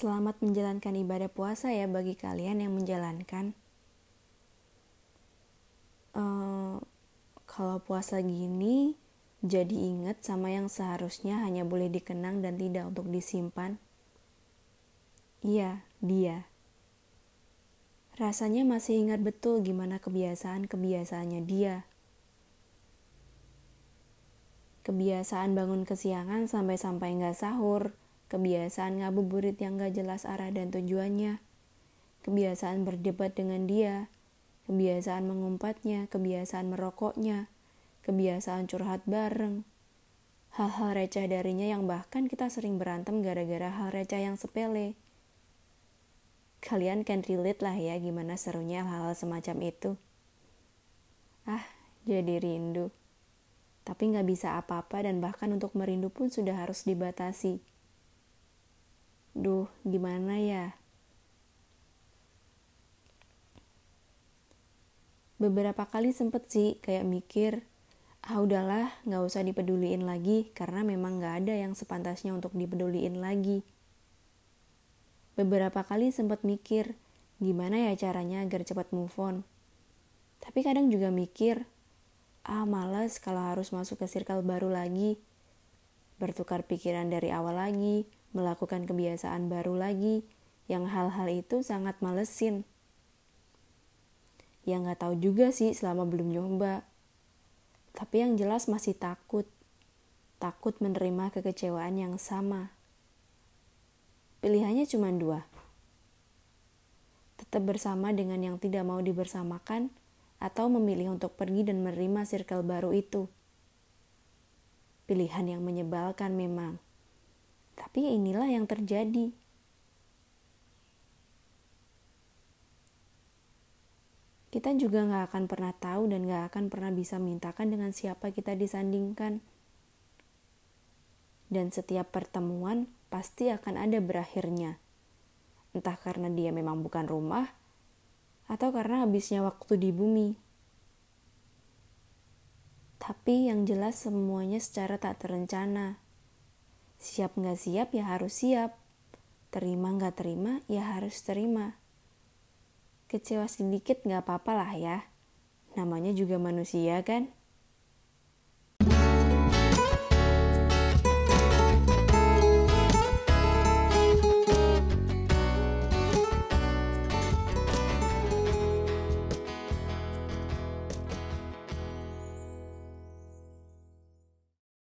Selamat menjalankan ibadah puasa ya bagi kalian yang menjalankan. Uh, kalau puasa gini, jadi ingat sama yang seharusnya hanya boleh dikenang dan tidak untuk disimpan. Iya, dia. Rasanya masih ingat betul gimana kebiasaan-kebiasaannya dia. Kebiasaan bangun kesiangan sampai-sampai nggak sahur, kebiasaan ngabuburit yang gak jelas arah dan tujuannya, kebiasaan berdebat dengan dia, kebiasaan mengumpatnya, kebiasaan merokoknya, kebiasaan curhat bareng, hal-hal receh darinya yang bahkan kita sering berantem gara-gara hal receh yang sepele. Kalian can relate lah ya gimana serunya hal-hal semacam itu. Ah, jadi rindu. Tapi nggak bisa apa-apa dan bahkan untuk merindu pun sudah harus dibatasi. Duh, gimana ya? Beberapa kali sempet sih kayak mikir, ah udahlah gak usah dipeduliin lagi karena memang gak ada yang sepantasnya untuk dipeduliin lagi. Beberapa kali sempet mikir, gimana ya caranya agar cepat move on. Tapi kadang juga mikir, ah males kalau harus masuk ke circle baru lagi. Bertukar pikiran dari awal lagi, melakukan kebiasaan baru lagi, yang hal-hal itu sangat malesin. Ya nggak tahu juga sih selama belum nyoba. Tapi yang jelas masih takut. Takut menerima kekecewaan yang sama. Pilihannya cuma dua. Tetap bersama dengan yang tidak mau dibersamakan, atau memilih untuk pergi dan menerima circle baru itu. Pilihan yang menyebalkan memang tapi inilah yang terjadi. Kita juga gak akan pernah tahu dan gak akan pernah bisa mintakan dengan siapa kita disandingkan. Dan setiap pertemuan pasti akan ada berakhirnya. Entah karena dia memang bukan rumah, atau karena habisnya waktu di bumi. Tapi yang jelas semuanya secara tak terencana. Siap nggak siap ya harus siap. Terima nggak terima ya harus terima. Kecewa sedikit nggak apa-apa lah ya. Namanya juga manusia kan.